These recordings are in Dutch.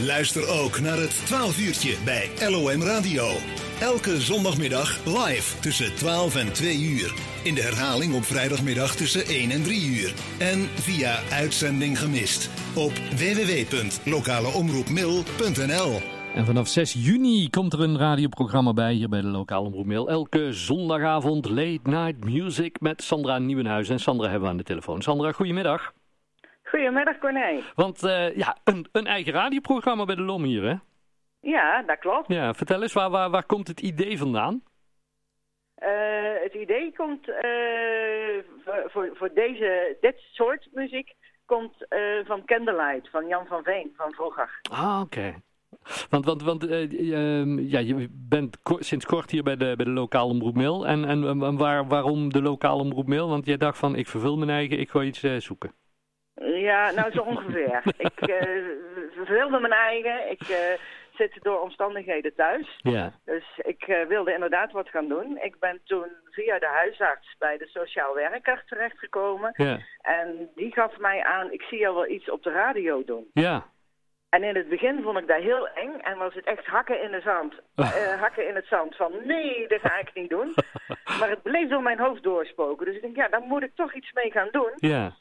Luister ook naar het 12 uurtje bij LOM Radio. Elke zondagmiddag live tussen 12 en 2 uur. In de herhaling op vrijdagmiddag tussen 1 en 3 uur. En via uitzending gemist op www.lokaleomroepmil.nl. En vanaf 6 juni komt er een radioprogramma bij hier bij de lokale omroep Mail. Elke zondagavond late night music met Sandra Nieuwenhuis. En Sandra hebben we aan de telefoon. Sandra, goedemiddag. Goedemiddag Corné. Want uh, ja, een, een, eigen radioprogramma bij de LOM hier, hè? Ja, dat klopt. Ja, vertel eens, waar, waar, waar komt het idee vandaan? Uh, het idee komt uh, voor, voor deze, dit soort muziek komt van Candlelight, van Jan van Veen, van vroeger. Ah, oké. Want, want, want uh, ja, je bent ko sinds kort hier bij de, bij de lokale omroep Mail. En, en waar, waarom de lokale omroep Mail? Want jij dacht van, ik vervul mijn eigen, ik ga iets zoeken. Ja, nou zo ongeveer. ik uh, verveelde mijn eigen. Ik zit door omstandigheden thuis. Ja. Dus ik wilde inderdaad wat gaan doen. Ik ben toen via de huisarts bij de sociaal werker terechtgekomen. Ja. En die gaf mij aan, ik zie jou wel iets op de radio doen. Ja. En in het begin vond ik dat heel eng en was het echt hakken in de zand. Uh, hakken in het zand van nee, dat ga ik niet doen. maar het bleef door mijn hoofd doorspoken. Dus ik denk, ja, dan moet ik toch iets mee gaan doen. Ja.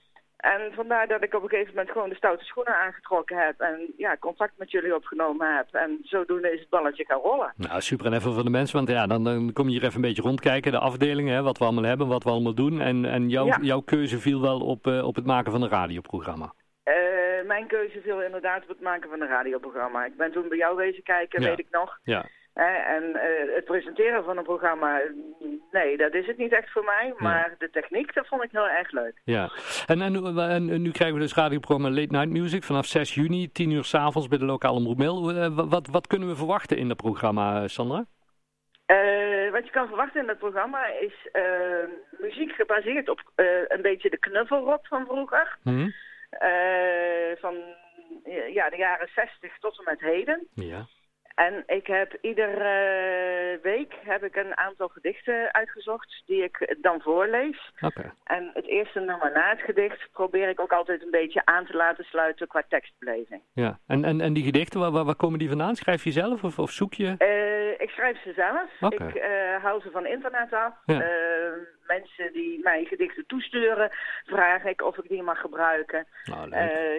En vandaar dat ik op een gegeven moment gewoon de stoute schoenen aangetrokken heb. En ja, contact met jullie opgenomen heb. En zodoende is het balletje gaan rollen. Nou, super. En even voor de mensen, want ja, dan, dan kom je hier even een beetje rondkijken. De afdelingen, hè, wat we allemaal hebben, wat we allemaal doen. En, en jouw, Ja. jouw keuze viel wel op, uh, op het maken van een radioprogramma. Uh, mijn keuze viel inderdaad op het maken van een radioprogramma. Ik ben toen bij jou wezen kijken, Ja. weet ik nog. Ja. en uh, het presenteren van een programma, nee, dat is het niet echt voor mij. Maar de techniek, dat vond ik heel erg leuk. Ja, en, en, en nu krijgen we dus radioprogramma Late Night Music vanaf 6 juni, 10 uur s'avonds bij de lokale omroep. Uh, wat, wat kunnen we verwachten in dat programma, Sandra? Uh, wat je kan verwachten in dat programma is uh, muziek gebaseerd op uh, een beetje de knuffelrock van vroeger. Hmm. van ja, de jaren 60 tot en met heden. Ja. En ik heb iedere week heb ik een aantal gedichten uitgezocht die ik dan voorlees. Okay. En het eerste nummer na het gedicht probeer ik ook altijd een beetje aan te laten sluiten qua tekstbeleving. Ja, en, en, en die gedichten, waar, waar, komen die vandaan? Schrijf je zelf of, of zoek je? Uh, ik schrijf ze zelf. Okay. Ik uh, hou ze van internet af. Ja. Uh, mensen die mij gedichten toesturen, vraag ik of ik die mag gebruiken. Nou,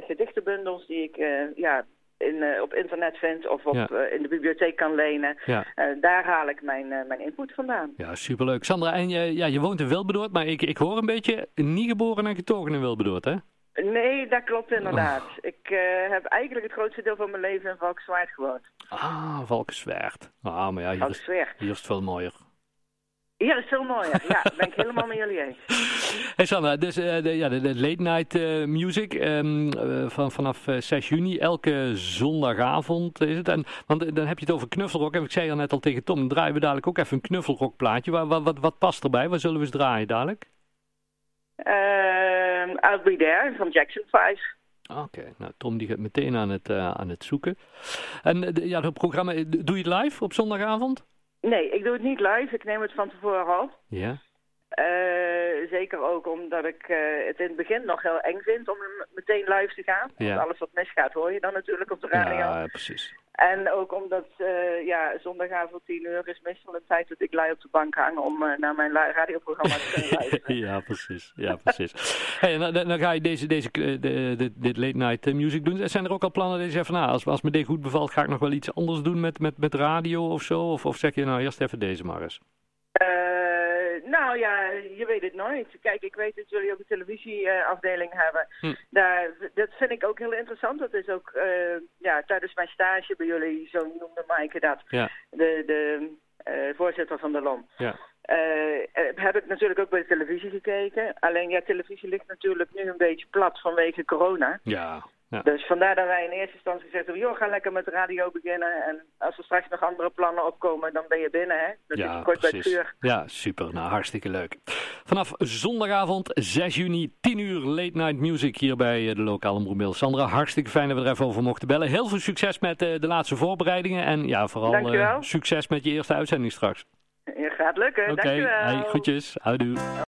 gedichtenbundels die ik ja, in, uh, op internet vind of op, Ja. uh, in de bibliotheek kan lenen. Ja. Uh, daar haal ik mijn, mijn input vandaan. Ja, superleuk. Sandra, en je, ja, je woont in Wilbedoord, maar ik, ik hoor een beetje niet geboren en getogen in Wilbedoord, hè? Nee, dat klopt inderdaad. Oh. Ik heb eigenlijk het grootste deel van mijn leven in Valkenswaard gewoond. Ah, Valkenswaard. Ah, maar ja, hier is, hier is het veel mooier. Hier is het veel mooier. Ja, dat ben ik helemaal met jullie eens. Hey Sandra, dus uh, de, ja, de, de late night uh, music um, uh, van, vanaf 6 juni, elke zondagavond is het. En, want dan heb je het over knuffelrock. En ik zei al net al tegen Tom, dan draaien we dadelijk ook even een knuffelrockplaatje. Wat, wat, wat, wat past erbij? Waar zullen we eens draaien dadelijk? Ehm, I'll Be There van Jackson 5. Oké, okay. nou Tom die gaat meteen aan het, aan het zoeken. En ja, het programma, doe je het live op zondagavond? Nee, ik doe het niet live. Ik neem het van tevoren op. Ja. Uh, zeker ook omdat ik uh, het in het begin nog heel eng vind om meteen live te gaan. Ja. Want alles wat misgaat hoor je dan natuurlijk op de radio. Ja, precies. En ook omdat uh, ja, zondagavond 10 uur is meestal een tijd dat ik lui op de bank hang om naar mijn radioprogramma te kunnen luisteren. ja, precies. Ja, precies. hey, dan, dan, ga je deze, deze, de, de, dit late night music doen. Zijn er ook al plannen dat je zegt van nou, als, als me dit goed bevalt ga ik nog wel iets anders doen met, met, met radio of zo? Of, of zeg je nou eerst even deze maar eens? Nou ja, je weet het nooit. Kijk, ik weet dat jullie ook een televisieafdeling hebben. Hm. Daar, dat vind ik ook heel interessant. Dat is ook uh, ja, tijdens mijn stage bij jullie, zo noemde Maaike dat, ja. de, de uh, voorzitter van de LOM. Ja. heb ik natuurlijk ook bij de televisie gekeken. Alleen ja, televisie ligt natuurlijk nu een beetje plat vanwege corona. Ja. Ja. Dus vandaar dat wij in eerste instantie gezegd hebben, joh, ga lekker met de radio beginnen. En als er straks nog andere plannen opkomen, dan ben je binnen, hè. Dat ja, is kort precies. bij het vuur. Ja, super. Nou, hartstikke leuk. Vanaf zondagavond 6 juni, 10 uur late night music hier bij de lokale omroep Sandra, hartstikke fijn dat we er even over mochten bellen. Heel veel succes met uh, de laatste voorbereidingen. En ja, vooral uh, succes met je eerste uitzending straks. Ja, gaat lukken. Oké, hey, groetjes. Houdoe.